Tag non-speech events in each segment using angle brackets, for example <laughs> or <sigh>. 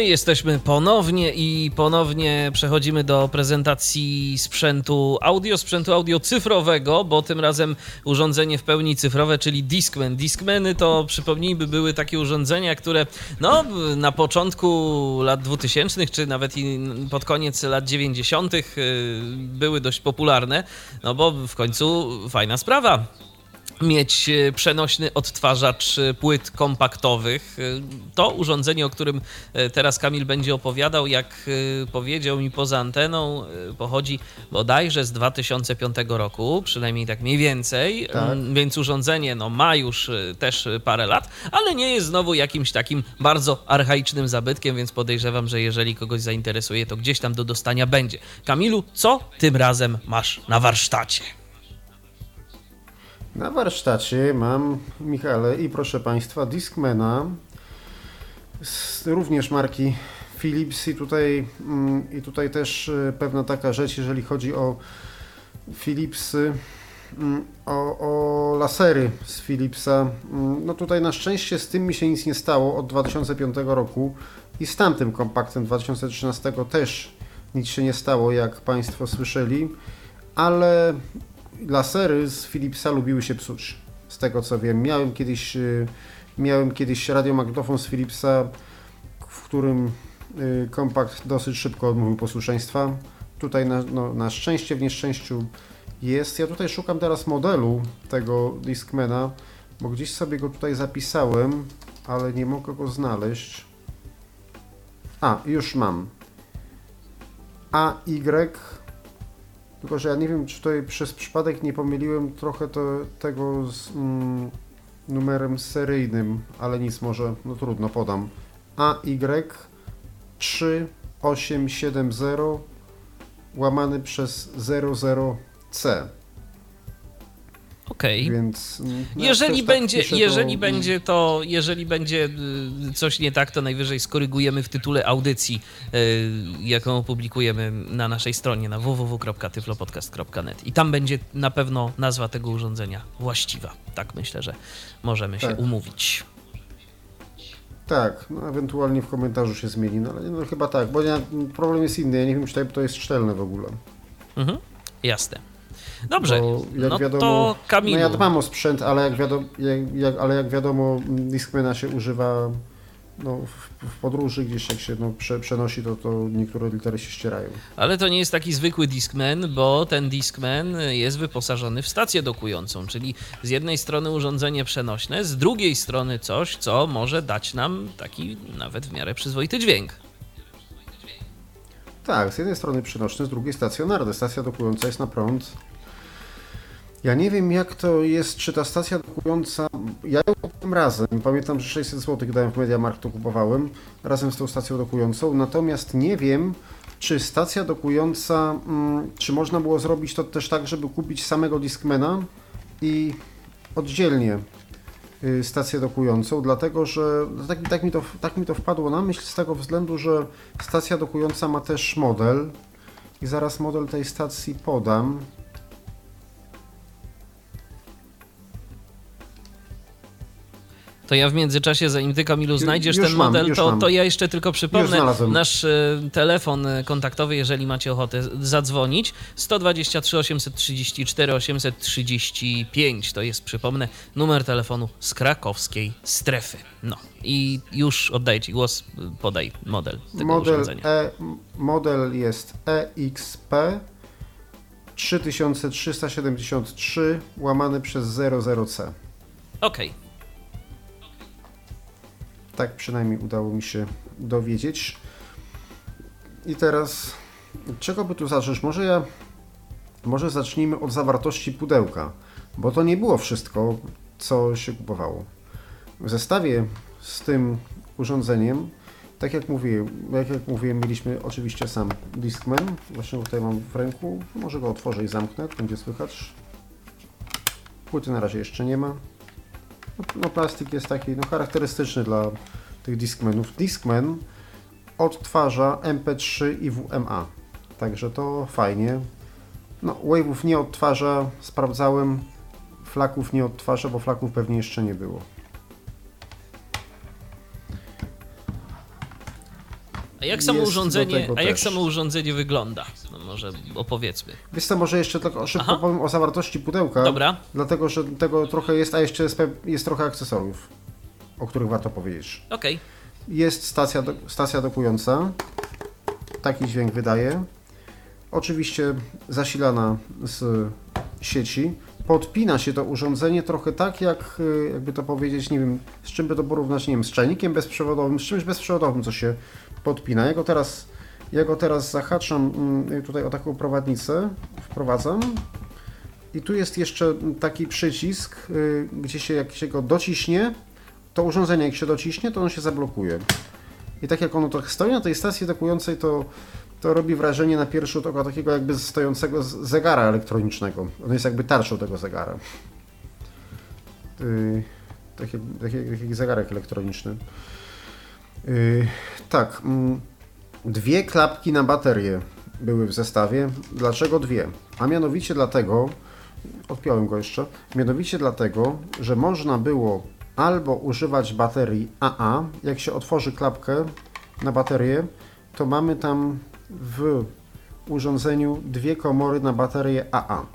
I jesteśmy ponownie i ponownie przechodzimy do prezentacji sprzętu audio, sprzętu audio cyfrowego, bo tym razem urządzenie w pełni cyfrowe, czyli Discman. Discmany to przypomnijmy były takie urządzenia, które no na początku lat 2000 czy nawet i pod koniec lat 90 y, były dość popularne, no bo w końcu fajna sprawa mieć e, przenośny odtwarzacz e, płyt kompaktowych. E, to urządzenie, o którym teraz Kamil będzie opowiadał, jak powiedział mi poza anteną, pochodzi bodajże z 2005 roku, przynajmniej tak mniej więcej, tak. Mm, więc urządzenie no, ma już też parę lat, ale nie jest znowu jakimś takim bardzo archaicznym zabytkiem, więc podejrzewam, że jeżeli kogoś zainteresuje, to gdzieś tam do dostania będzie. Kamilu, co tym razem masz na warsztacie? Na warsztacie mam, Michale, i proszę Państwa, Discmana, z również marki Philips i tutaj, mm, i tutaj też y, pewna taka rzecz, jeżeli chodzi o Philipsy, mm, o, o lasery z Philipsa. Mm, no tutaj na szczęście z tym mi się nic nie stało od 2005 roku i z tamtym kompaktem 2013 też nic się nie stało, jak Państwo słyszeli, ale lasery z Philipsa lubiły się psuć. Z tego co wiem. Miałem kiedyś, y, miałem kiedyś radiomagnetofon z Philipsa, w którym y, kompakt dosyć szybko odmówił posłuszeństwa. Tutaj na, no, na szczęście w nieszczęściu jest. Ja tutaj szukam teraz modelu tego Discmana, bo gdzieś sobie go tutaj zapisałem, ale nie mogę go znaleźć. A, już mam. AY tylko, że ja nie wiem, czy tutaj przez przypadek nie pomyliłem trochę to, tego z mm, numerem seryjnym, ale nic, może, no trudno, podam. AY 3870 łamany przez 00C. Okej. Okay. Więc no, jeżeli tak będzie, tak jeżeli to... będzie to, jeżeli będzie y, coś nie tak, to najwyżej skorygujemy w tytule audycji, y, jaką opublikujemy na naszej stronie na www.tyflopodcast.net i tam będzie na pewno nazwa tego urządzenia właściwa. Tak myślę, że możemy tak. się umówić. Tak, no ewentualnie w komentarzu się zmieni, no ale no, chyba tak, bo ja, problem jest inny, ja nie wiem, czy to jest szczelne w ogóle. Mhm, jasne. Dobrze, no wiadomo, to Kamilu. No ja dbam o sprzęt, ale jak wiadomo, jak, jak, ale jak wiadomo Discmana się używa no, w, w, podróży, gdzieś jak się no, prze, przenosi, to, to niektóre litery się ścierają. Ale to nie jest taki zwykły Discman, bo ten Discman jest wyposażony w stację dokującą, czyli z jednej strony urządzenie przenośne, z drugiej strony coś, co może dać nam taki nawet w miarę przyzwoity dźwięk. Tak, z jednej strony przenośny, z drugiej stacjonarny. Stacja dokująca jest na prąd. Ja nie wiem jak to jest, czy ta stacja dokująca, ja ją kupiłem razem, pamiętam, że 600 zł dałem w Mediamarkt, to kupowałem, razem z tą stacją dokującą, natomiast nie wiem, czy stacja dokująca, mm, czy można było zrobić to też tak, żeby kupić samego Discmana i oddzielnie stację dokującą, dlatego że tak, tak, mi to, tak mi to wpadło na myśl z tego względu, że stacja dokująca ma też model i zaraz model tej stacji podam. To ja w międzyczasie, zanim ty Kamilu znajdziesz już ten mam, model, to, to ja jeszcze tylko przypomnę nasz e, telefon kontaktowy, jeżeli macie ochotę zadzwonić. 123 834 835 to jest, przypomnę, numer telefonu z krakowskiej strefy. No i już oddaję Ci głos, podaj model tego model urządzenia. E, model jest EXP 3373 łamany przez 00C. Okej. Okay. Tak przynajmniej udało mi się dowiedzieć. I teraz, czego by tu zacząć? Może ja, może zacznijmy od zawartości pudełka, bo to nie było wszystko, co się kupowało. W zestawie z tym urządzeniem, tak jak mówiłem, jak, jak mówiłem, mieliśmy oczywiście sam Discman. Właśnie tutaj mam w ręku. Może go otworzę i zamknę, będzie słychać. Płyty na razie jeszcze nie ma. No, plastik jest taki no, charakterystyczny dla tych Discmanów. Discman odtwarza MP3 i WMA. Także to fajnie. No, Wave'ów nie odtwarza, sprawdzałem. Flaków nie odtwarza, bo flaków pewnie jeszcze nie było. A jak samo urządzenie, a jak samo urządzenie wygląda? No może opowiedzmy. Wiesz co, może jeszcze tylko szybko Aha. powiem o zawartości pudełka. Dobra. Dlatego, że tego trochę jest, a jeszcze jest, jest trochę akcesoriów, o których warto powiedzieć. Okej. Jest stacja, stacja dokująca. Taki dźwięk wydaje. Oczywiście zasilana z sieci. Podpina się to urządzenie trochę tak, jak y, jakby to powiedzieć, nie wiem, z czym by to porównać, nie wiem, z czajnikiem bezprzewodowym, z czymś bezprzewodowym, co się podpina. Ja go teraz, ja go teraz zahaczam mm, tutaj o taką prowadnicę, wprowadzam. I tu jest jeszcze taki przycisk, y, gdzie się, jak się go dociśnie, to urządzenie jak się dociśnie, to on się zablokuje. I tak jak ono trochę stoi na tej stacji dokującej, to, to robi wrażenie na pierwszy rzut oka takiego jakby stojącego zegara elektronicznego. On jest jakby tarczą tego zegara. Yy, tak, jak, tak, jak, tak jak zegarek elektroniczny. Yy, tak. mm, Dwie klapki na baterię były w zestawie. Dlaczego dwie? A mianowicie dlatego, odpiąłem go jeszcze, mianowicie dlatego, że można było albo używać baterii AA, jak się otworzy klapkę na baterię, to mamy tam w urządzeniu dwie komory na baterię AA.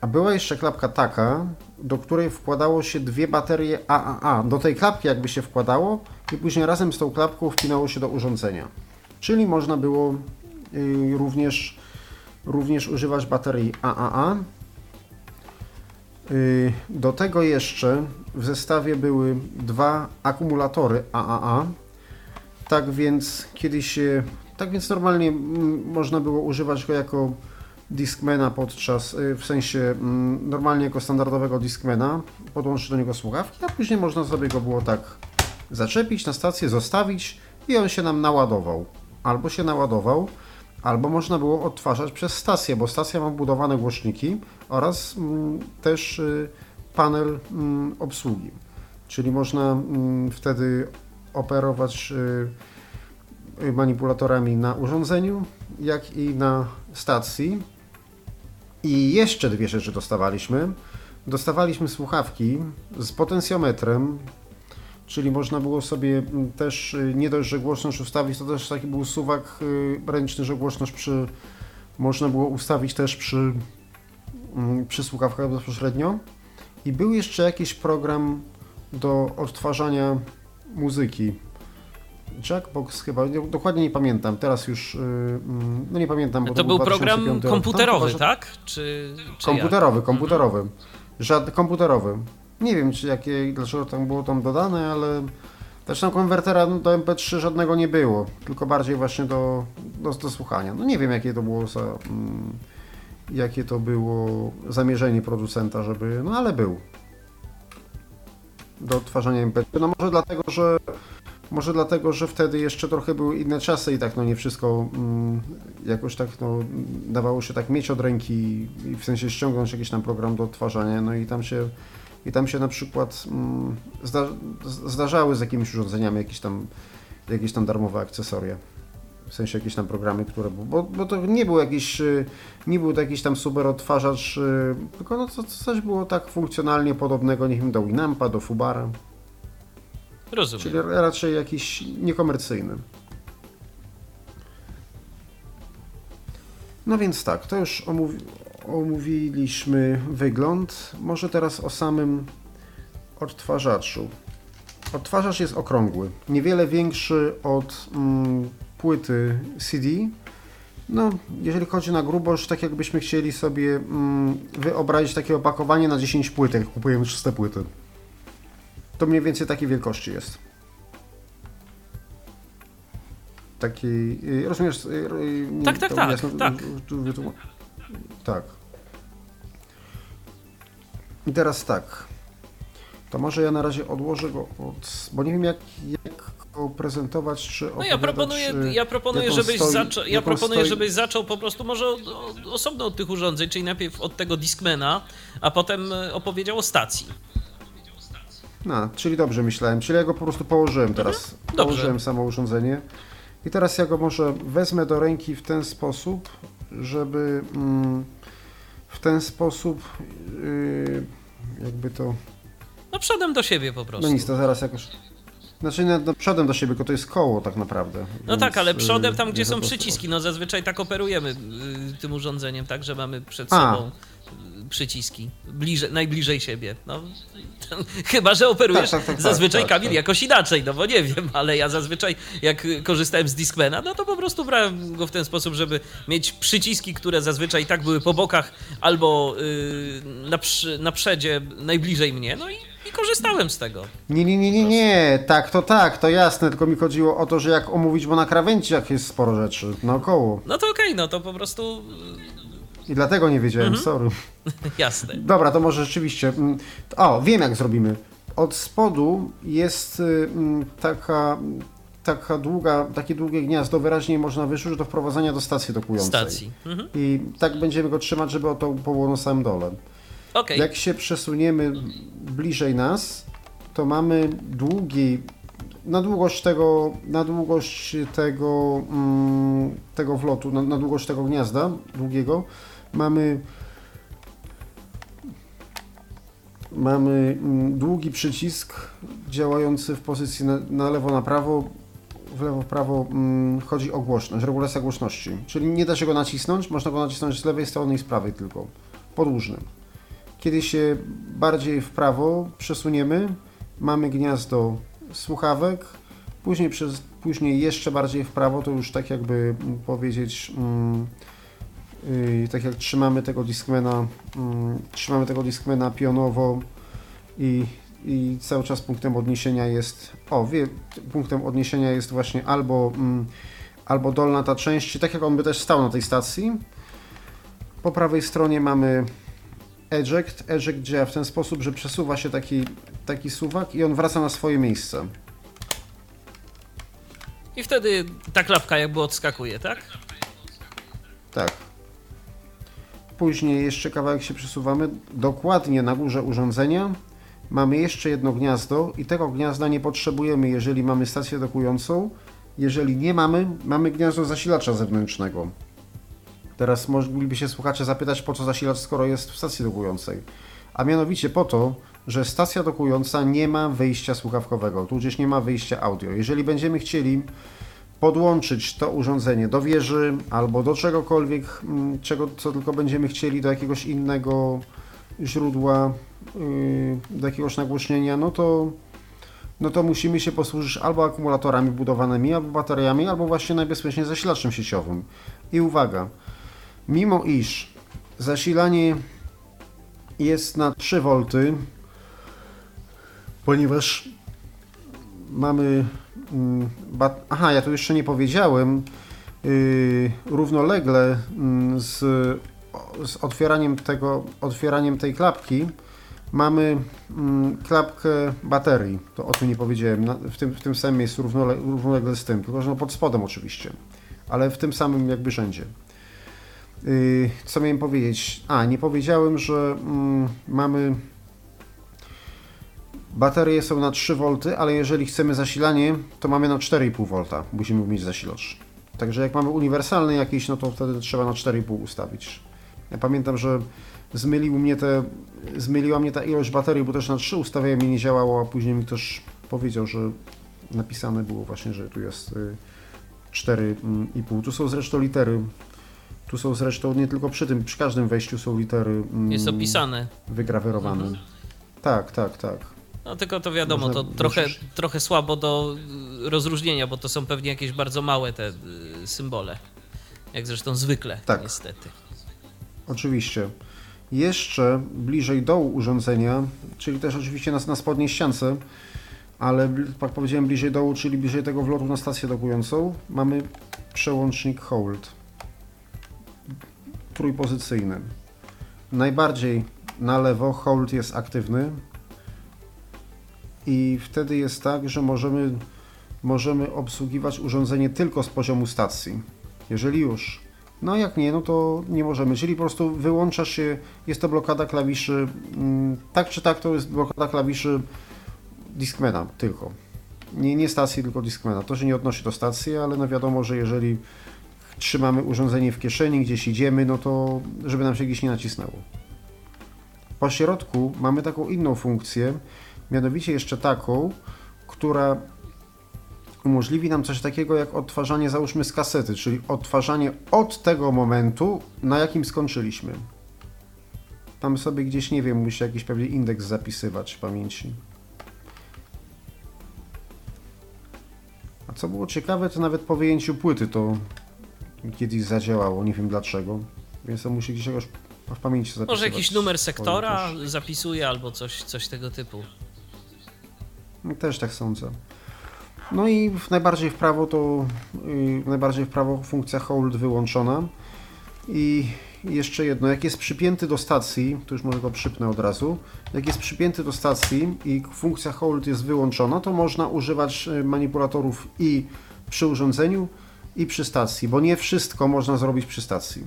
A była jeszcze klapka taka, do której wkładało się dwie baterie AAA. Do tej klapki jakby się wkładało i później razem z tą klapką wpinało się do urządzenia. Czyli można było y, również, również używać baterii AAA. Y, Do tego jeszcze w zestawie były dwa akumulatory AAA. Tak więc kiedyś się, tak więc normalnie można było używać go jako Discmana podczas, y, w sensie normalnie jako standardowego Discmana, podłączyć do niego słuchawki, a później można sobie go było tak zaczepić na stację, zostawić i on się nam naładował. Albo się naładował, albo można było odtwarzać przez stację, bo stacja ma budowane głośniki oraz mm, też y, panel mm, obsługi. Czyli można mm, wtedy operować y, y, manipulatorami na urządzeniu, jak i na stacji. I jeszcze dwie rzeczy dostawaliśmy. Dostawaliśmy słuchawki z potencjometrem, czyli można było sobie mm, też y, nie dość, że głośność ustawić, to też taki był suwak y, ręczny, że głośność przy, można było ustawić też przy, mm, przy słuchawkach bezpośrednio. I był jeszcze jakiś program do odtwarzania muzyki. Jackbox chyba, nie- dokładnie nie pamiętam, teraz już, y, mm, no nie pamiętam, bo To był program 2005 rok. komputerowy, tak? Czy, czy Komputerowy, komputerowy. Żad, komputerowy. Nie wiem, czy jakie, dlaczego tam było tam dodane, ale też tam konwertera do MP3 żadnego nie było, tylko bardziej właśnie do, do, do słuchania. No nie wiem, jakie to było za, mm, jakie to było zamierzenie producenta, żeby, no ale był. Do odtwarzania MP3. No może dlatego, że może dlatego, że wtedy jeszcze trochę były inne czasy i tak no nie wszystko mm, jakoś tak no dawało się tak mieć od ręki i w sensie ściągnąć jakiś tam program do odtwarzania, no i tam się i tam się na przykład mm, zda, zdarzały z jakimiś urządzeniami jakieś tam jakieś tam darmowe akcesoria. W sensie jakieś tam programy, które bo, bo to nie był jakiś y, nie był to jakiś tam super odtwarzacz, y, tylko no to coś było tak funkcjonalnie podobnego, nie wiem, do Winampa, do Fubara. Rozumiem. Czyli raczej jakiś niekomercyjny. No więc tak, to już omówi omówiliśmy wygląd. Może teraz o samym odtwarzaczu. Odtwarzacz jest okrągły, niewiele większy od mm, płyty CD. No, jeżeli chodzi na grubość, tak jakbyśmy chcieli sobie mm, wyobrazić takie opakowanie na 10 płytek, jak kupujemy czyste płyty. To mniej więcej takiej wielkości jest. Takiej, y, rozumiesz? y, y, Tak, tak, tak, jasno- tak. Tak. I teraz tak. To może ja na razie odłożę go od... Bo nie wiem jak, jak go prezentować, czy No ja proponuję, ja proponuję, żebyś stoi- zaczął, ja proponuję, stoi- żebyś zaczął po prostu może od, od, osobno od tych urządzeń, czyli najpierw od tego Discmana, a potem e, opowiedział o stacji. No, czyli dobrze myślałem. Czyli ja go po prostu położyłem teraz. Mhm. dobrze. Położyłem samo urządzenie. I teraz ja go może wezmę do ręki w ten sposób, żeby mm, w ten sposób yy, jakby to... No przodem do siebie po prostu. No nic, to zaraz jakoś... Znaczy no, przodem do siebie, tylko to jest koło tak naprawdę. No tak, ale przodem tam, gdzie są przyciski, no zazwyczaj tak operujemy y, tym urządzeniem, tak, że mamy przed A. sobą y, przyciski, bliżej, najbliżej siebie. No, <laughs> chyba, że operujesz Tak, tak, tak, tak, zazwyczaj, tak, Kamil, tak. jakoś inaczej, no bo nie wiem, ale ja zazwyczaj jak korzystałem z Discmana, no to po prostu brałem go w ten sposób, żeby mieć przyciski, które zazwyczaj tak były po bokach albo y, na, przy, na przedzie najbliżej mnie, no i, i korzystałem z tego. Nie, nie, nie, nie, nie, tak, to tak, to jasne, tylko mi chodziło o to, że jak omówić, bo na krawędziach jest sporo rzeczy, naokoło. No to okej, no to po prostu I dlatego nie wiedziałem, Mhm. sorry. <laughs> jasne. Dobra, to może rzeczywiście. mm, O, wiem jak zrobimy. Od spodu jest y, mm, taka, taka długa, takie długie gniazdo, wyraźnie można wyczuć do wprowadzenia do stacji dokującej. Stacji. Mhm. I tak będziemy go trzymać, żeby o to było na samym dole. Okej. Jak się przesuniemy bliżej nas, to mamy długi, na długość tego, na długość tego, mm, tego wlotu, na, na długość tego gniazda długiego, mamy mamy mm, długi przycisk działający w pozycji na, na lewo, na prawo, w lewo, w prawo mm, chodzi o głośność, regulacja głośności. Czyli nie da się go nacisnąć, można go nacisnąć z lewej strony i z prawej tylko, podłużnym. Kiedy się bardziej w prawo przesuniemy, mamy gniazdo słuchawek, później, przez, później jeszcze bardziej w prawo, to już tak jakby powiedzieć, mm, yy, tak jak trzymamy tego Discmana, mm, trzymamy tego Discmana pionowo i, i cały czas punktem odniesienia jest, o wie, punktem odniesienia jest właśnie albo, mm, albo dolna ta część, tak jak on by też stał na tej stacji. Po prawej stronie mamy eject. Eject działa w ten sposób, że przesuwa się taki, taki suwak i on wraca na swoje miejsce. I wtedy ta klapka jakby odskakuje, tak? Tak. Później jeszcze kawałek się przesuwamy. Dokładnie na górze urządzenia mamy jeszcze jedno gniazdo i tego gniazda nie potrzebujemy, jeżeli mamy stację dokującą. Jeżeli nie mamy, mamy gniazdo zasilacza zewnętrznego. Teraz mogliby się słuchacze zapytać, po co zasilacz, skoro jest w stacji dokującej. A mianowicie po to, że stacja dokująca nie ma wyjścia słuchawkowego, tudzież nie ma wyjścia audio. Jeżeli będziemy chcieli podłączyć to urządzenie do wieży albo do czegokolwiek, mm, czego, co tylko będziemy chcieli, do jakiegoś innego źródła, yy, do jakiegoś nagłośnienia, no to, no to musimy się posłużyć albo akumulatorami budowanymi, albo bateriami, albo właśnie najbezpieczniej zasilaczem sieciowym. I uwaga, mimo iż zasilanie jest na 3 V, ponieważ mamy. Mm, Aha, ja tu jeszcze nie powiedziałem. Yy, równolegle mm, z, z otwieraniem, tego, otwieraniem tej klapki mamy mm, klapkę baterii. To o tym nie powiedziałem. W, tym, w tym samym miejscu równole, równolegle z tym, tylko że no pod spodem oczywiście, ale w tym samym jakby rzędzie. Yy, co miałem powiedzieć? A, nie powiedziałem, że mamy Baterie są na 3 V, ale jeżeli chcemy zasilanie, to mamy na 4,5 V. Musimy mieć zasilacz. Także jak mamy uniwersalny jakiś, no to wtedy trzeba na 4,5 ustawić. Ja pamiętam, że zmylił mnie te, zmyliła mnie ta ilość baterii, bo też na 3 ustawiałem i nie działało, a później mi ktoś powiedział, że napisane było właśnie, że tu jest y, 4,5. Tu są zresztą litery. Tu są zresztą nie tylko przy tym, przy każdym wejściu są litery mm, Jest opisane. wygrawerowane. Mhm. Tak, tak, tak. No tylko to wiadomo, to trochę, trochę słabo do y, rozróżnienia, bo to są pewnie jakieś bardzo małe te y, symbole. Jak zresztą zwykle, Tak. niestety. Oczywiście. Jeszcze bliżej dołu urządzenia, czyli też oczywiście na, na spodniej ściance, ale jak powiedziałem bliżej dołu, czyli bliżej tego wlotu na stację dokującą, mamy przełącznik hold. Trójpozycyjny. Najbardziej na lewo hold jest aktywny i wtedy jest tak, że możemy, możemy obsługiwać urządzenie tylko z poziomu stacji. Jeżeli już. No jak nie, no to nie możemy. Czyli po prostu wyłącza się, jest to blokada klawiszy, mm, tak czy tak to jest blokada klawiszy Discmana tylko. Nie, nie stacji, tylko Discmana. To się nie odnosi do stacji, ale no wiadomo, że jeżeli trzymamy urządzenie w kieszeni, gdzieś idziemy, no to żeby nam się gdzieś nie nacisnęło. Po środku mamy taką inną funkcję, mianowicie jeszcze taką, która umożliwi nam coś takiego jak odtwarzanie załóżmy z kasety, czyli odtwarzanie od tego momentu, na jakim skończyliśmy. Tam sobie gdzieś, nie wiem, musi jakiś pewnie indeks zapisywać w pamięci. A co było ciekawe, to nawet po wyjęciu płyty to kiedyś zadziałało, nie wiem dlaczego. Więc to musi gdzieś jakoś w pamięci zapisywać. Może jakiś numer sektora zapisuje albo coś, coś tego typu. Też tak sądzę. No i w najbardziej w prawo to najbardziej w prawo funkcja hold wyłączona. I jeszcze jedno, jak jest przypięty do stacji, to już może go przypnę od razu, jak jest przypięty do stacji i funkcja hold jest wyłączona, to można używać y, manipulatorów i przy urządzeniu, i przy stacji, bo nie wszystko można zrobić przy stacji.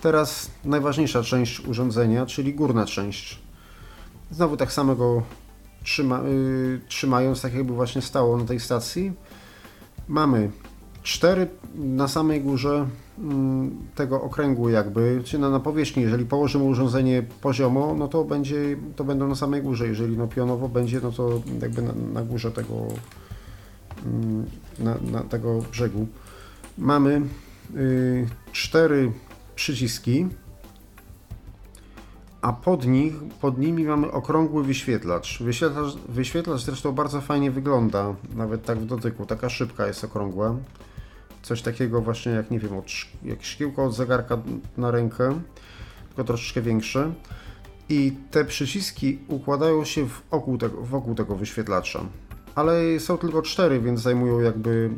Teraz najważniejsza część urządzenia, czyli górna część. Znowu tak samo go trzyma, yy, trzymając, tak jakby właśnie stało na tej stacji. Mamy cztery na samej górze yy, tego okręgu jakby, czy na, na powierzchni, jeżeli położymy urządzenie poziomo, no to będzie, to będą na samej górze, jeżeli no pionowo będzie, no to jakby na, na górze tego yy, na, na, tego brzegu. Mamy yy, cztery przyciski, a pod, nich, pod nimi mamy okrągły wyświetlacz. wyświetlacz. Wyświetlacz zresztą bardzo fajnie wygląda, nawet tak w dotyku. Taka szybka jest okrągła. Coś takiego właśnie jak, nie wiem, od, jak szkiełko od zegarka na rękę, tylko troszeczkę większe. I te przyciski układają się wokół tego, wokół tego wyświetlacza. Ale są tylko cztery, więc zajmują jakby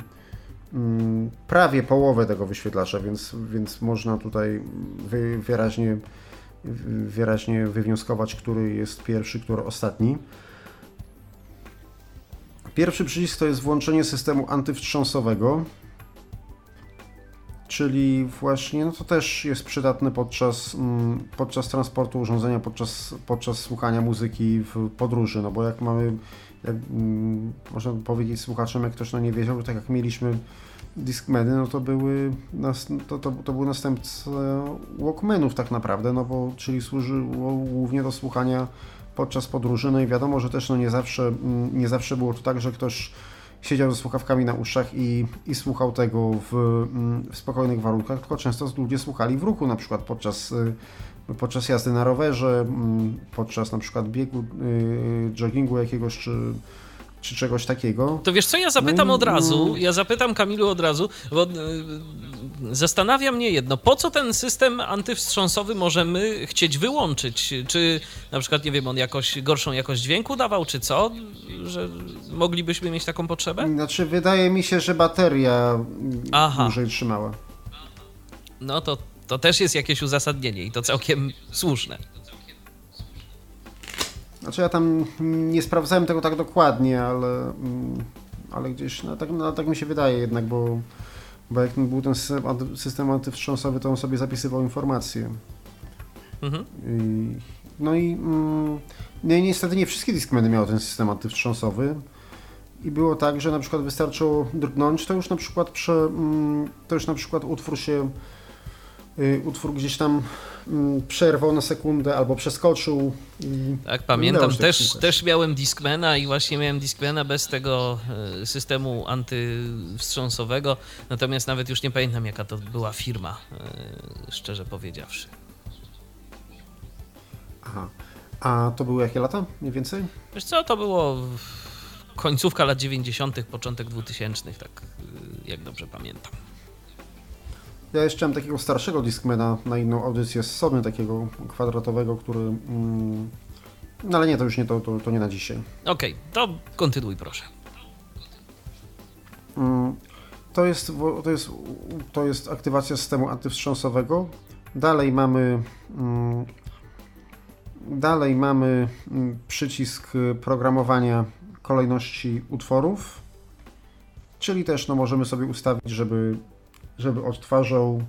mm, prawie połowę tego wyświetlacza, więc, więc można tutaj wy, wyraźnie wyraźnie wywnioskować, który jest pierwszy, który ostatni. Pierwszy przycisk to jest włączenie systemu antywstrząsowego, czyli właśnie, no to też jest przydatne podczas, mm, podczas transportu urządzenia, podczas, podczas słuchania muzyki w podróży, no bo jak mamy, jak, mm, można powiedzieć słuchaczom, jak ktoś no nie wiedział, tak jak mieliśmy Discmany, no to były, to, to, to był następca Walkmanów tak naprawdę, no bo czyli służyło głównie do słuchania podczas podróży, no i wiadomo, że też no nie zawsze, mm, nie zawsze było to tak, że ktoś siedział ze słuchawkami na uszach i, i słuchał tego w, mm, w spokojnych warunkach, tylko często ludzie słuchali w ruchu, na przykład podczas, y, podczas jazdy na rowerze, mm, podczas na przykład biegu, y, joggingu jakiegoś, czy czy czegoś takiego. To wiesz co, ja zapytam no, od razu, no. ja zapytam Kamilu od razu, bo e, zastanawia mnie jedno, po co ten system antywstrząsowy możemy chcieć wyłączyć? Czy na przykład, nie wiem, on jakoś gorszą jakość dźwięku dawał, czy co? Że moglibyśmy mieć taką potrzebę? Znaczy, wydaje mi się, że bateria Aha. dłużej trzymała. No to, to też jest jakieś uzasadnienie i to całkiem słuszne. Znaczy ja tam nie sprawdzałem tego tak dokładnie, ale, mm, ale gdzieś, no tak, no tak mi się wydaje jednak, bo, bo jak był ten system, system antywstrząsowy, to on sobie zapisywał informacje. Mhm. I, no i mm, no niestety nie wszystkie Discmany miały ten system antywstrząsowy. I było tak, że na przykład wystarczyło drgnąć, to już na przykład prze, mm, to już na przykład utwór się utwór gdzieś tam mm, przerwał na sekundę albo przeskoczył. Tak, pamiętam. Też, też miałem Discmana i właśnie miałem Discmana bez tego y, systemu antywstrząsowego. Natomiast nawet już nie pamiętam, jaka to była firma, y, szczerze powiedziawszy. Aha. A to były jakie lata mniej więcej? Wiesz co, to było końcówka lat 90., początek 2000, tak jak dobrze pamiętam. Ja jeszcze mam takiego starszego Discmana na inną audycję z Sony, takiego kwadratowego, który... Mm, no ale nie, to już nie, to, to, to nie na dzisiaj. Okej, okay, to kontynuuj proszę. Mm, to, jest, to, jest, to jest aktywacja systemu antywstrząsowego. Dalej mamy... Mm, dalej mamy mm, przycisk programowania kolejności utworów, czyli też no, możemy sobie ustawić, żeby żeby odtwarzał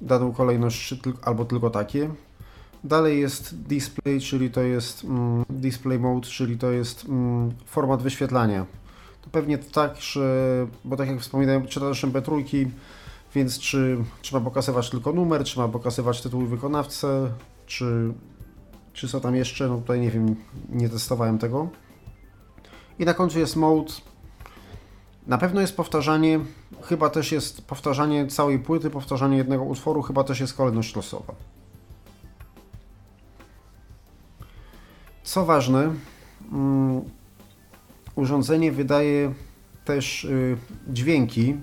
daną kolejność albo tylko takie. Dalej jest display, czyli to jest mm, display mode, czyli to jest mm, format wyświetlania. To pewnie tak, że, bo tak jak wspominałem, czytasz MP3, więc czy trzeba pokazywać tylko numer, trzeba pokazywać tytuł wykonawcę, czy, czy co tam jeszcze, no tutaj nie wiem, nie testowałem tego. I na końcu jest mode. Na pewno jest powtarzanie, chyba też jest powtarzanie całej płyty, powtarzanie jednego utworu, chyba też jest kolejność losowa. Co ważne, um, urządzenie wydaje też y, dźwięki.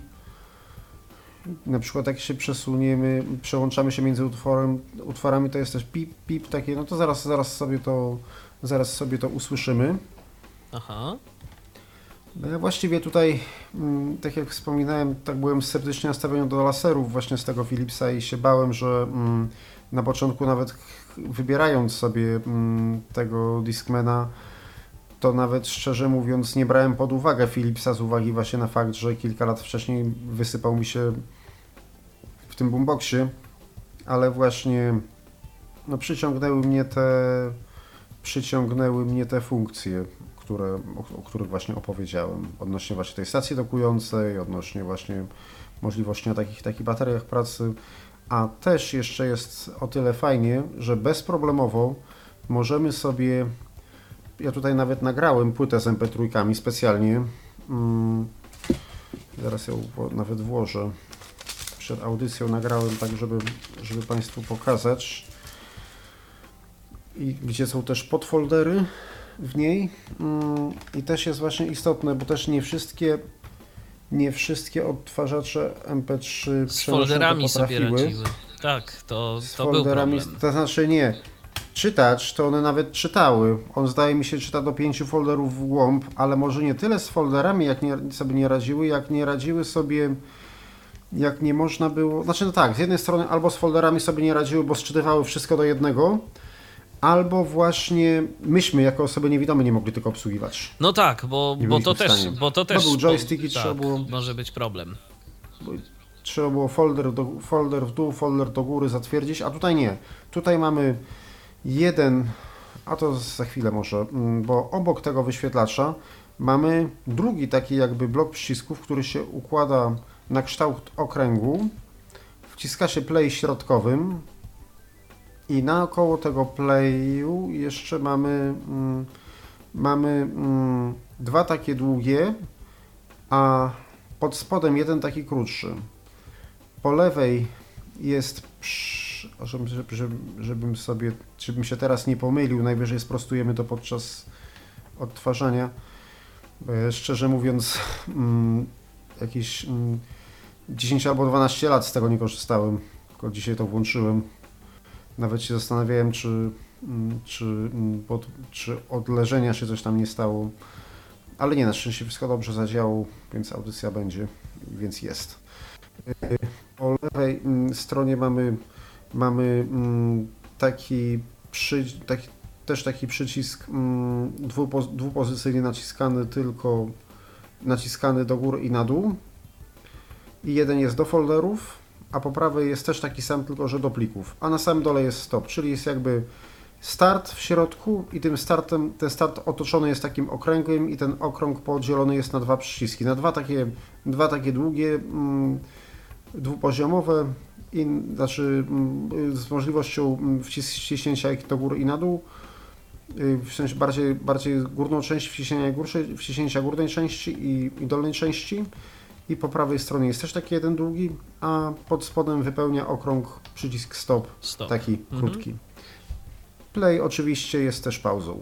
Na przykład jak się przesuniemy, przełączamy się między utworem, utworami, to jest też pip, pip takie, no to zaraz, zaraz sobie to, zaraz sobie to usłyszymy. Aha. No właściwie tutaj, mm, tak jak wspominałem, tak byłem sceptycznie nastawiony do laserów właśnie z tego Philipsa i się bałem, że mm, na początku nawet wybierając sobie mm, tego Discmana, to nawet szczerze mówiąc nie brałem pod uwagę Philipsa z uwagi właśnie na fakt, że kilka lat wcześniej wysypał mi się w tym boomboxie, ale właśnie no, przyciągnęły mnie te przyciągnęły mnie te funkcje, które, o, których właśnie opowiedziałem, odnośnie właśnie tej stacji dokującej, odnośnie właśnie możliwości na takich, takich bateriach pracy, a też jeszcze jest o tyle fajnie, że bezproblemowo możemy sobie ja tutaj nawet nagrałem płytę z MP3 specjalnie. Hmm, zaraz ją nawet włożę. Przed audycją nagrałem tak, żeby, żeby Państwu pokazać. I gdzie są też podfoldery w niej. Hmm, I też jest właśnie istotne, bo też nie wszystkie nie wszystkie odtwarzacze MP3 z folderami sobie radziły. Tak, to, to był problem. To znaczy nie, czytacz, to one nawet czytały. On zdaje mi się czyta do pięciu folderów w głąb, ale może nie tyle z folderami, jak nie, sobie nie radziły, jak nie radziły sobie, jak nie można było. Znaczy, no tak, z jednej strony albo z folderami sobie nie radziły, bo sczytywały wszystko do jednego, albo właśnie myśmy jako osoby niewidome nie mogli tego obsługiwać. No tak, bo, bo, to, też, bo to też. To był joystick i tak, trzeba było. Może być problem. Trzeba było folder, do, folder w dół, folder do góry zatwierdzić, a tutaj nie. Tutaj mamy jeden, a to za chwilę może, mm, bo obok tego wyświetlacza mamy drugi taki jakby blok przycisków, który się układa na kształt okręgu. Wciska się play środkowym i naokoło tego playu jeszcze mamy, mm, mamy mm, dwa takie długie, a pod spodem jeden taki krótszy. Po lewej jest żeby, żeby, żebym sobie, żebym się teraz nie pomylił, najwyżej sprostujemy to podczas odtwarzania. Szczerze mówiąc, mm, jakieś mm, 10 albo 12 lat z tego nie korzystałem, tylko dzisiaj to włączyłem. Nawet się zastanawiałem, czy, mm, czy, mm, pod, czy od leżenia się coś tam nie stało. Ale nie, na szczęście wszystko dobrze zadziałało, więc audycja będzie, więc jest. Po lewej mm, stronie mamy mamy taki, przy, taki też taki przycisk dwupo, dwupozycyjnie naciskany tylko naciskany do góry i na dół i jeden jest do folderów, a po prawej jest też taki sam, tylko że do plików, a na samym dole jest stop, czyli jest jakby start w środku i tym startem, ten start otoczony jest takim okręgiem i ten okrąg podzielony jest na dwa przyciski, na dwa takie, dwa takie długie, mm, dwupoziomowe i, znaczy mm, z możliwością mm, wciśnięcia do góry i na dół, y, w sensie bardziej, bardziej górną część wciśnięcia, górszej, wciśnięcia górnej części i, i dolnej części. I po prawej stronie jest też taki jeden długi, a pod spodem wypełnia okrąg przycisk stop, stop. taki mhm. krótki. Play oczywiście jest też pauzą.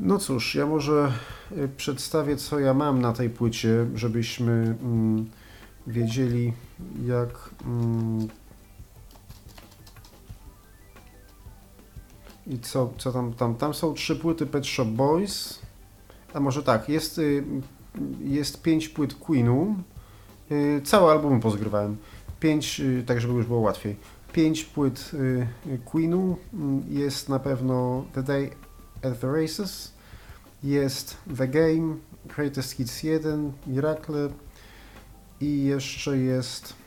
No cóż, ja może y, przedstawię co ja mam na tej płycie, żebyśmy mm, wiedzieli jak mm, i co, co tam, tam, tam są trzy płyty Pet Shop Boys, a może tak, jest, y, jest pięć płyt Queenu, y, całe albumy pozgrywałem, pięć, y, tak żeby już było łatwiej, pięć płyt Queenu, mm, jest na pewno The Day at the Races, jest The Game, Greatest Hits 1, Miracle, i jeszcze jest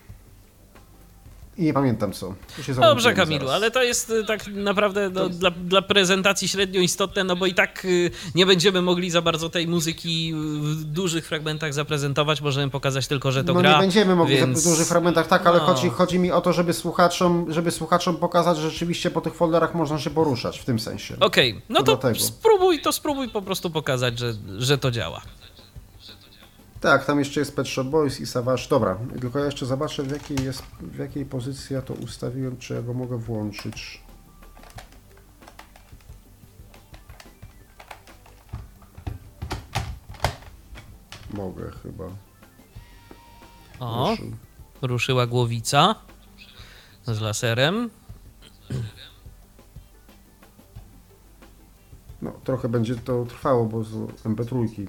i nie pamiętam co. Dobrze, Kamilu, zaraz. ale to jest y, tak naprawdę no, to... dla, dla, prezentacji średnio istotne, no bo i tak y, nie będziemy mogli za bardzo tej muzyki w dużych fragmentach zaprezentować, możemy pokazać tylko, że to no, gra. No nie będziemy mogli więc... w dużych fragmentach, tak, ale no. chodzi, chodzi mi o to, żeby słuchaczom, żeby słuchaczom pokazać, że rzeczywiście po tych folderach można się poruszać w tym sensie. Okej, okay. no to, to spróbuj, to spróbuj po prostu pokazać, że, że to działa. Tak, tam jeszcze jest Pet Shop Boys i Savage. Dobra, tylko ja jeszcze zobaczę w jakiej, jest, w jakiej pozycji ja to ustawiłem, czy ja go mogę włączyć. Mogę chyba. O, Ruszył. ruszyła głowica z laserem. No, trochę będzie to trwało, bo z MP3.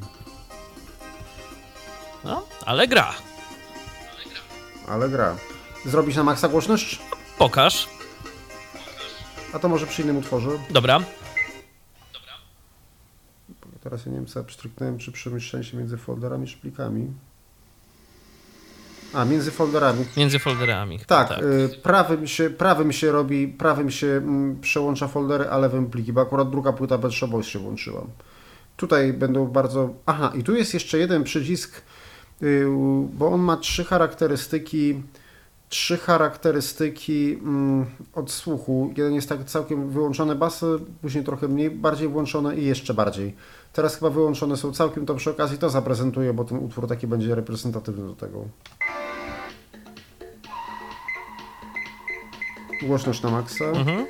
Ale gra. Ale gra. Zrobić na maksa głośność? Pokaż. A to może przy innym utworze. Dobra. Teraz ja nie wiem, co ja przystryknąłem, czy przemieszczenie się między folderami czy plikami. A, między folderami. Między folderami. Tak, tak. Y, prawym, się, prawym się robi, prawym się mm, przełącza foldery, a lewym pliki, bo akurat druga płyta bez Boys się włączyła. Tutaj będą bardzo... Aha, i tu jest jeszcze jeden przycisk, bo on ma trzy charakterystyki trzy charakterystyki mm, odsłuchu. Jeden jest tak całkiem wyłączony basy, później trochę mniej, bardziej włączone i jeszcze bardziej. Teraz chyba wyłączone są całkiem, to przy okazji to zaprezentuję, bo ten utwór taki będzie reprezentatywny do tego. Głośność na maksa. Mhm.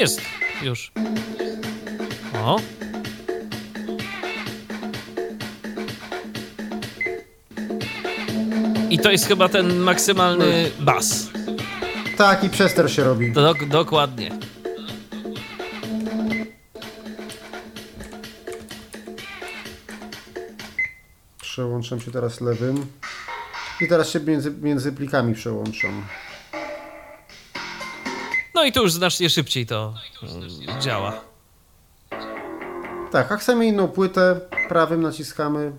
Jest, już. O. I to jest chyba ten maksymalny bas. Tak, i przester się robi. Dok dokładnie. Przełączam się teraz lewym. I teraz się między, między plikami przełączam. No i tu już znacznie szybciej to mm, działa. Tak, a chcemy inną płytę, prawym naciskamy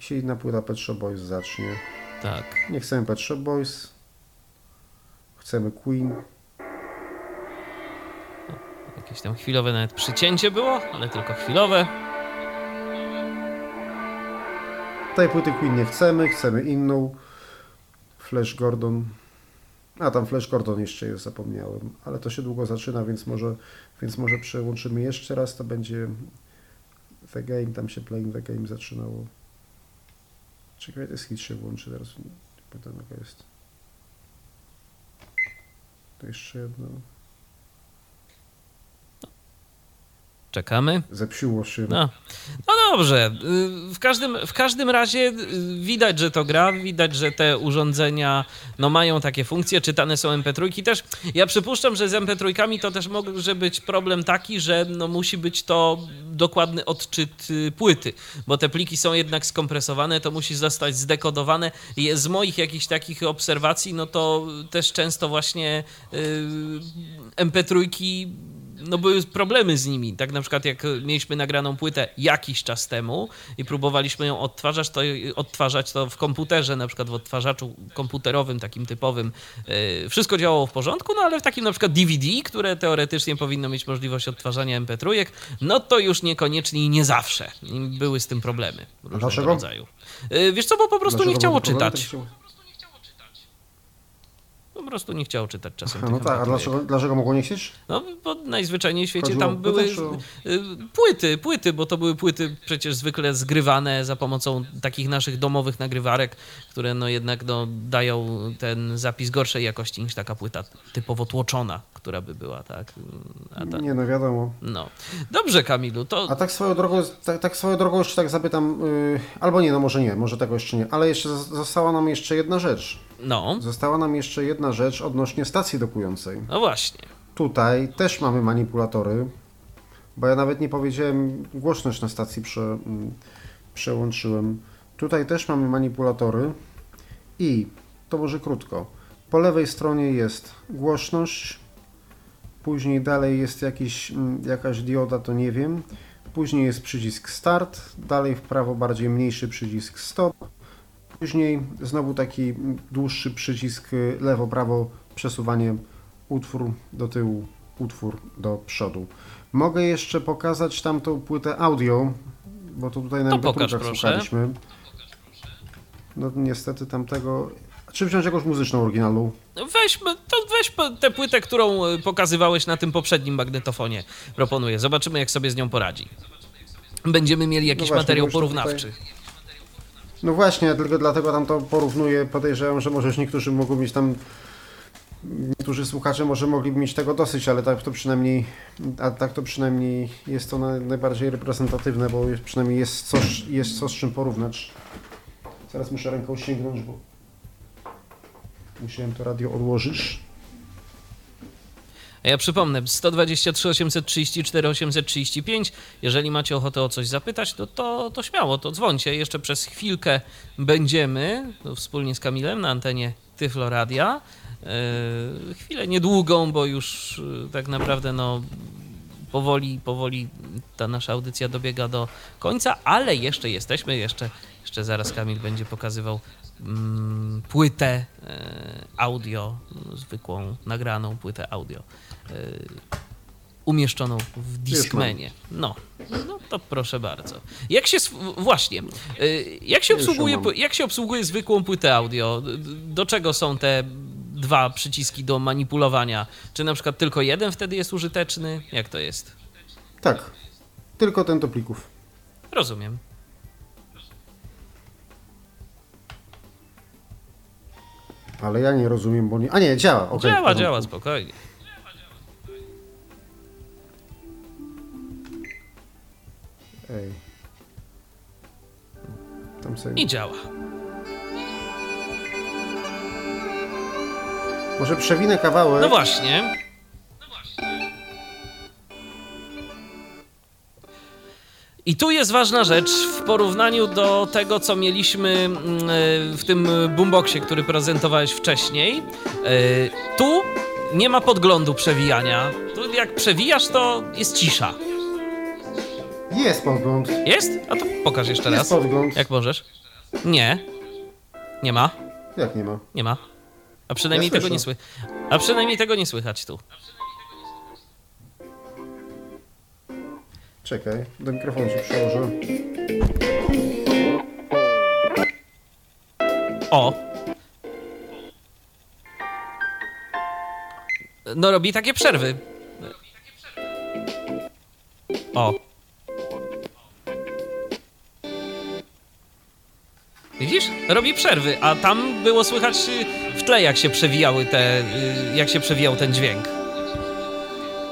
i się inna płyta Pet Shop Boys zacznie. Tak. Nie chcemy Pet Shop Boys. Chcemy Queen. Jakieś tam chwilowe nawet przycięcie było, ale tylko chwilowe. Tej płyty Queen nie chcemy, chcemy inną. Flash Gordon. A tam Flash Gordon jeszcze jest, zapomniałem. Ale to się długo zaczyna, więc może, więc może przełączymy jeszcze raz. To będzie The Game, tam się Playing The Game zaczynało. Czekaj, jest hit się włączy teraz. Pytam jaka jest. To jeszcze jedno. Czekamy. Zepsiło się. No. no dobrze. W każdym, w każdym razie widać, że to gra, widać, że te urządzenia no, mają takie funkcje, czytane są MP3. Też ja przypuszczam, że z MP3 to też może być problem taki, że no, musi być to dokładny odczyt y, płyty, bo te pliki są jednak skompresowane, to musi zostać zdekodowane. Z moich jakichś takich obserwacji, no to też często właśnie yy, MP3 no były problemy z nimi. Tak na przykład jak mieliśmy nagraną płytę jakiś czas temu i próbowaliśmy ją odtwarzać, to, odtwarzać to w komputerze, na przykład w odtwarzaczu komputerowym, takim typowym, yy, wszystko działało w porządku, no ale w takim na przykład DVD, które teoretycznie powinno mieć możliwość odtwarzania MP3, no to już niekoniecznie i nie zawsze były z tym problemy różnego Dlaczego? rodzaju. Yy, wiesz co, bo po prostu Dlaczego nie chciało czytać. Po prostu nie chciało czytać czasem. No tak, a dlaczego, dlaczego mogło nie chcieć? No, bo najzwyczajniej w świecie Chodziło tam były y, płyty, płyty, bo to były płyty przecież zwykle zgrywane za pomocą takich naszych domowych nagrywarek, które no jednak no, dają ten zapis gorszej jakości niż taka płyta typowo tłoczona, która by była, tak? Ta... Nie, no wiadomo. No. Dobrze, Kamilu, to... A tak swoją drogą, tak, tak swoją drogą jeszcze tak zapytam, yy, albo nie, no może nie, może tego jeszcze nie, ale jeszcze została nam jeszcze jedna rzecz. No. Została nam jeszcze jedna rzecz odnośnie stacji dokującej. No właśnie. Tutaj też mamy manipulatory, bo ja nawet nie powiedziałem, głośność na stacji prze, mm, przełączyłem. Tutaj też mamy manipulatory i to może krótko. Po lewej stronie jest głośność, później dalej jest jakiś, mm, jakaś dioda, to nie wiem. później jest przycisk start, dalej w prawo bardziej mniejszy przycisk stop, później znowu taki dłuższy przycisk lewo-prawo, przesuwanie utwór do tyłu, utwór do przodu. Mogę jeszcze pokazać tamtą płytę audio, bo to tutaj na To pokaż, proszę. słuchaliśmy. No niestety tamtego... Czy wziąć jakąś muzyczną oryginalną? Weźmy, to weź po- tę płytę, którą y, pokazywałeś na tym poprzednim magnetofonie. Proponuję. Zobaczymy, jak sobie z nią poradzi. Będziemy mieli jakiś właśnie, materiał porównawczy. No właśnie, tylko dlatego tam to porównuję. Podejrzewam, że może już niektórzy mogą mieć tam. Niektórzy słuchacze może mogliby mieć tego dosyć, ale tak to przynajmniej, a tak to przynajmniej jest to na, najbardziej reprezentatywne, bo jest, przynajmniej jest coś, jest co z czym porównać. Zaraz muszę ręką sięgnąć, bo musiałem to radio odłożyć. Ja przypomnę, 123 834 835. Jeżeli macie ochotę o coś zapytać, to, to, to śmiało, to dzwońcie. Jeszcze przez chwilkę będziemy no, wspólnie z Kamilem na antenie Tyflo Radia. Yy, chwilę niedługą, bo już yy, tak naprawdę no, powoli, powoli ta nasza audycja dobiega do końca, ale jeszcze jesteśmy, jeszcze, jeszcze zaraz Kamil będzie pokazywał mm, płytę e, audio, no, zwykłą, nagraną płytę audio, e, umieszczoną w Discmanie. No, no to proszę bardzo. Jak się, właśnie, e, jak się, obsługuje, jak się obsługuje zwykłą płytę audio? Do czego są te dwa przyciski do manipulowania? Czy na przykład tylko jeden wtedy jest użyteczny? Jak to jest? Tak, tylko ten do plików. Rozumiem. Ale ja nie rozumiem, bo nie. A nie, działa. działa, działa, spokojnie. Ej. Tam sobie... I działa. Może przewinę kawałek. No właśnie. I tu jest ważna rzecz w porównaniu do tego, co mieliśmy mm, e, w tym boomboxie, który prezentowałeś wcześniej. E, Tu nie ma podglądu przewijania. Tu jak przewijasz, to jest cisza. Jest podgląd. Jest? A to pokaż jeszcze Jest raz. podgląd. Jak możesz? Nie. Nie ma. Jak nie ma? Nie ma. A przynajmniej Ja tego nie słychać. A przynajmniej tego nie słychać tu. Czekaj, do mikrofonu się przełożę. O. No robi takie przerwy. O. Widzisz? Robi przerwy, a tam było słychać y, w tle jak się przewijały te, y, jak się przewijał ten dźwięk.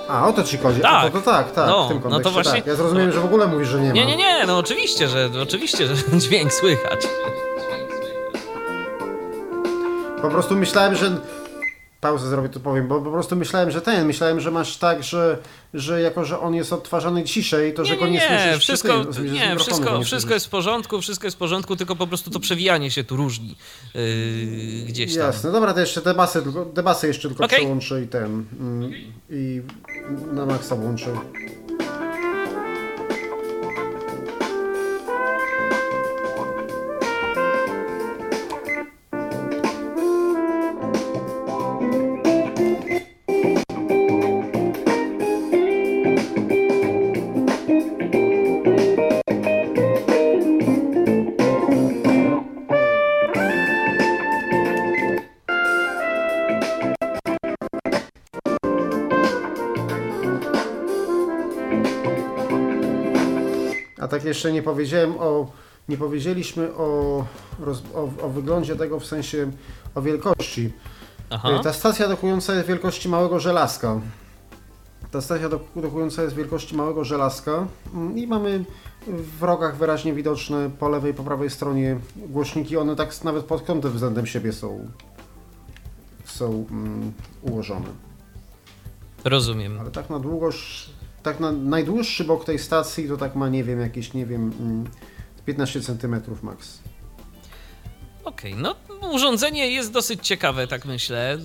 A, o to ci chodzi. Tak. A, to, to tak, tak, No, w tym no to kontekście właśnie- tak. Ja zrozumiałem, że w ogóle mówisz, że nie ma. Nie, nie, nie, no oczywiście, że oczywiście, że <laughs> dźwięk słychać. Po prostu myślałem, że... Pauzę zrobię, to powiem, bo po prostu myślałem, że ten, myślałem, że masz tak, że, że jako, że on jest odtwarzany ciszej, to że Nie, go nie, nie, nie, słyszysz wszystko, z nie, wszystko, nie wszystko jest w porządku, wszystko jest w porządku, tylko po prostu to przewijanie się tu różni yy, gdzieś tam. Jasne, dobra, to jeszcze te basy, tylko, te basy jeszcze tylko Okej. przełączę i ten, mm, i na maksa włączę. Jeszcze nie powiedziałem o, nie powiedzieliśmy o, roz, o, o wyglądzie tego w sensie o wielkości. Aha. Ta stacja dokująca jest wielkości małego żelazka. Ta stacja doku- dokująca jest wielkości małego żelazka mm, i mamy w rogach wyraźnie widoczne po lewej i po prawej stronie głośniki. One tak nawet pod kątem względem siebie są, są mm, ułożone. Rozumiem. Ale tak na długość, tak na najdłuższy bok tej stacji to tak ma, nie wiem, jakieś, nie wiem, mm, 15 cm max. Okej, okay. no urządzenie jest dosyć ciekawe, tak myślę. Y,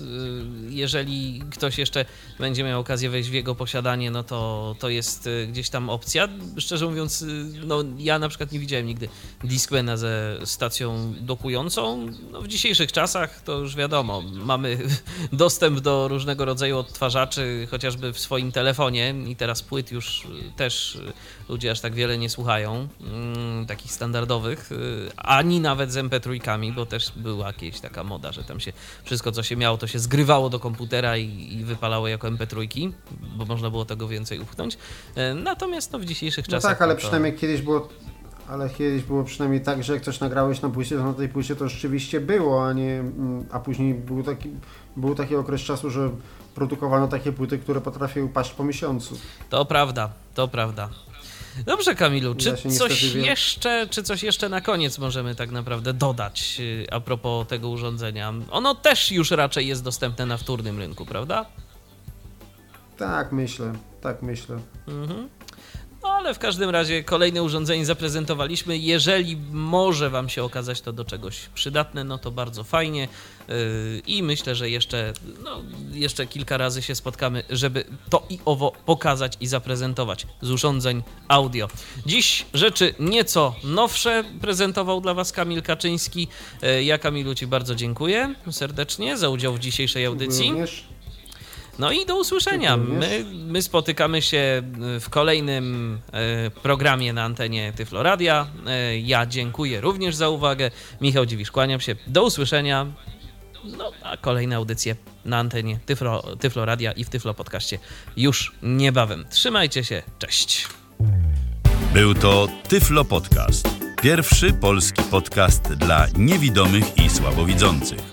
jeżeli ktoś jeszcze będzie miał okazję wejść w jego posiadanie, no to, to jest y, gdzieś tam opcja. Szczerze mówiąc, y, no ja na przykład nie widziałem nigdy Discmana ze stacją dokującą. No, w dzisiejszych czasach to już wiadomo, mamy <laughs> dostęp do różnego rodzaju odtwarzaczy, chociażby w swoim telefonie i teraz płyt już też ludzie aż tak wiele nie słuchają, mm, takich standardowych, ani nawet z MP3, bo też była jakaś taka moda, że tam się wszystko, co się miało, to się zgrywało do komputera i, i wypalało jako MP3, bo można było tego więcej upchnąć. E, natomiast no, w dzisiejszych czasach... No tak, ale to... przynajmniej kiedyś było ale kiedyś było przynajmniej tak, że jak coś nagrałeś na płycie, to na tej płycie to rzeczywiście było, a nie, mm, a później był taki, był taki okres czasu, że produkowano takie płyty, które potrafiły paść po miesiącu. To prawda, to prawda. Dobrze, Kamilu, czy ja coś jeszcze, czy coś jeszcze na koniec możemy tak naprawdę dodać y, a propos tego urządzenia? Ono też już raczej jest dostępne na wtórnym rynku, prawda? Tak, myślę, tak myślę. Mhm. Ale w każdym razie kolejne urządzenie zaprezentowaliśmy. Jeżeli może Wam się okazać to do czegoś przydatne, no to bardzo fajnie. Yy, I myślę, że jeszcze, no, jeszcze kilka razy się spotkamy, żeby to i owo pokazać i zaprezentować z urządzeń audio. Dziś rzeczy nieco nowsze prezentował dla Was Kamil Kaczyński. Yy, ja Kamilu Ci bardzo dziękuję serdecznie za udział w dzisiejszej audycji. No i do usłyszenia. My, my spotykamy się w kolejnym e, programie na antenie Tyfloradia. E, ja dziękuję również za uwagę. Michał Dziwisz, kłaniam się. Do usłyszenia. No, a kolejne audycje na antenie Tyflo, Tyfloradia i w Tyflo Podcaście już niebawem. Trzymajcie się, cześć. Był to Tyflo Podcast. Pierwszy polski podcast dla niewidomych i słabowidzących.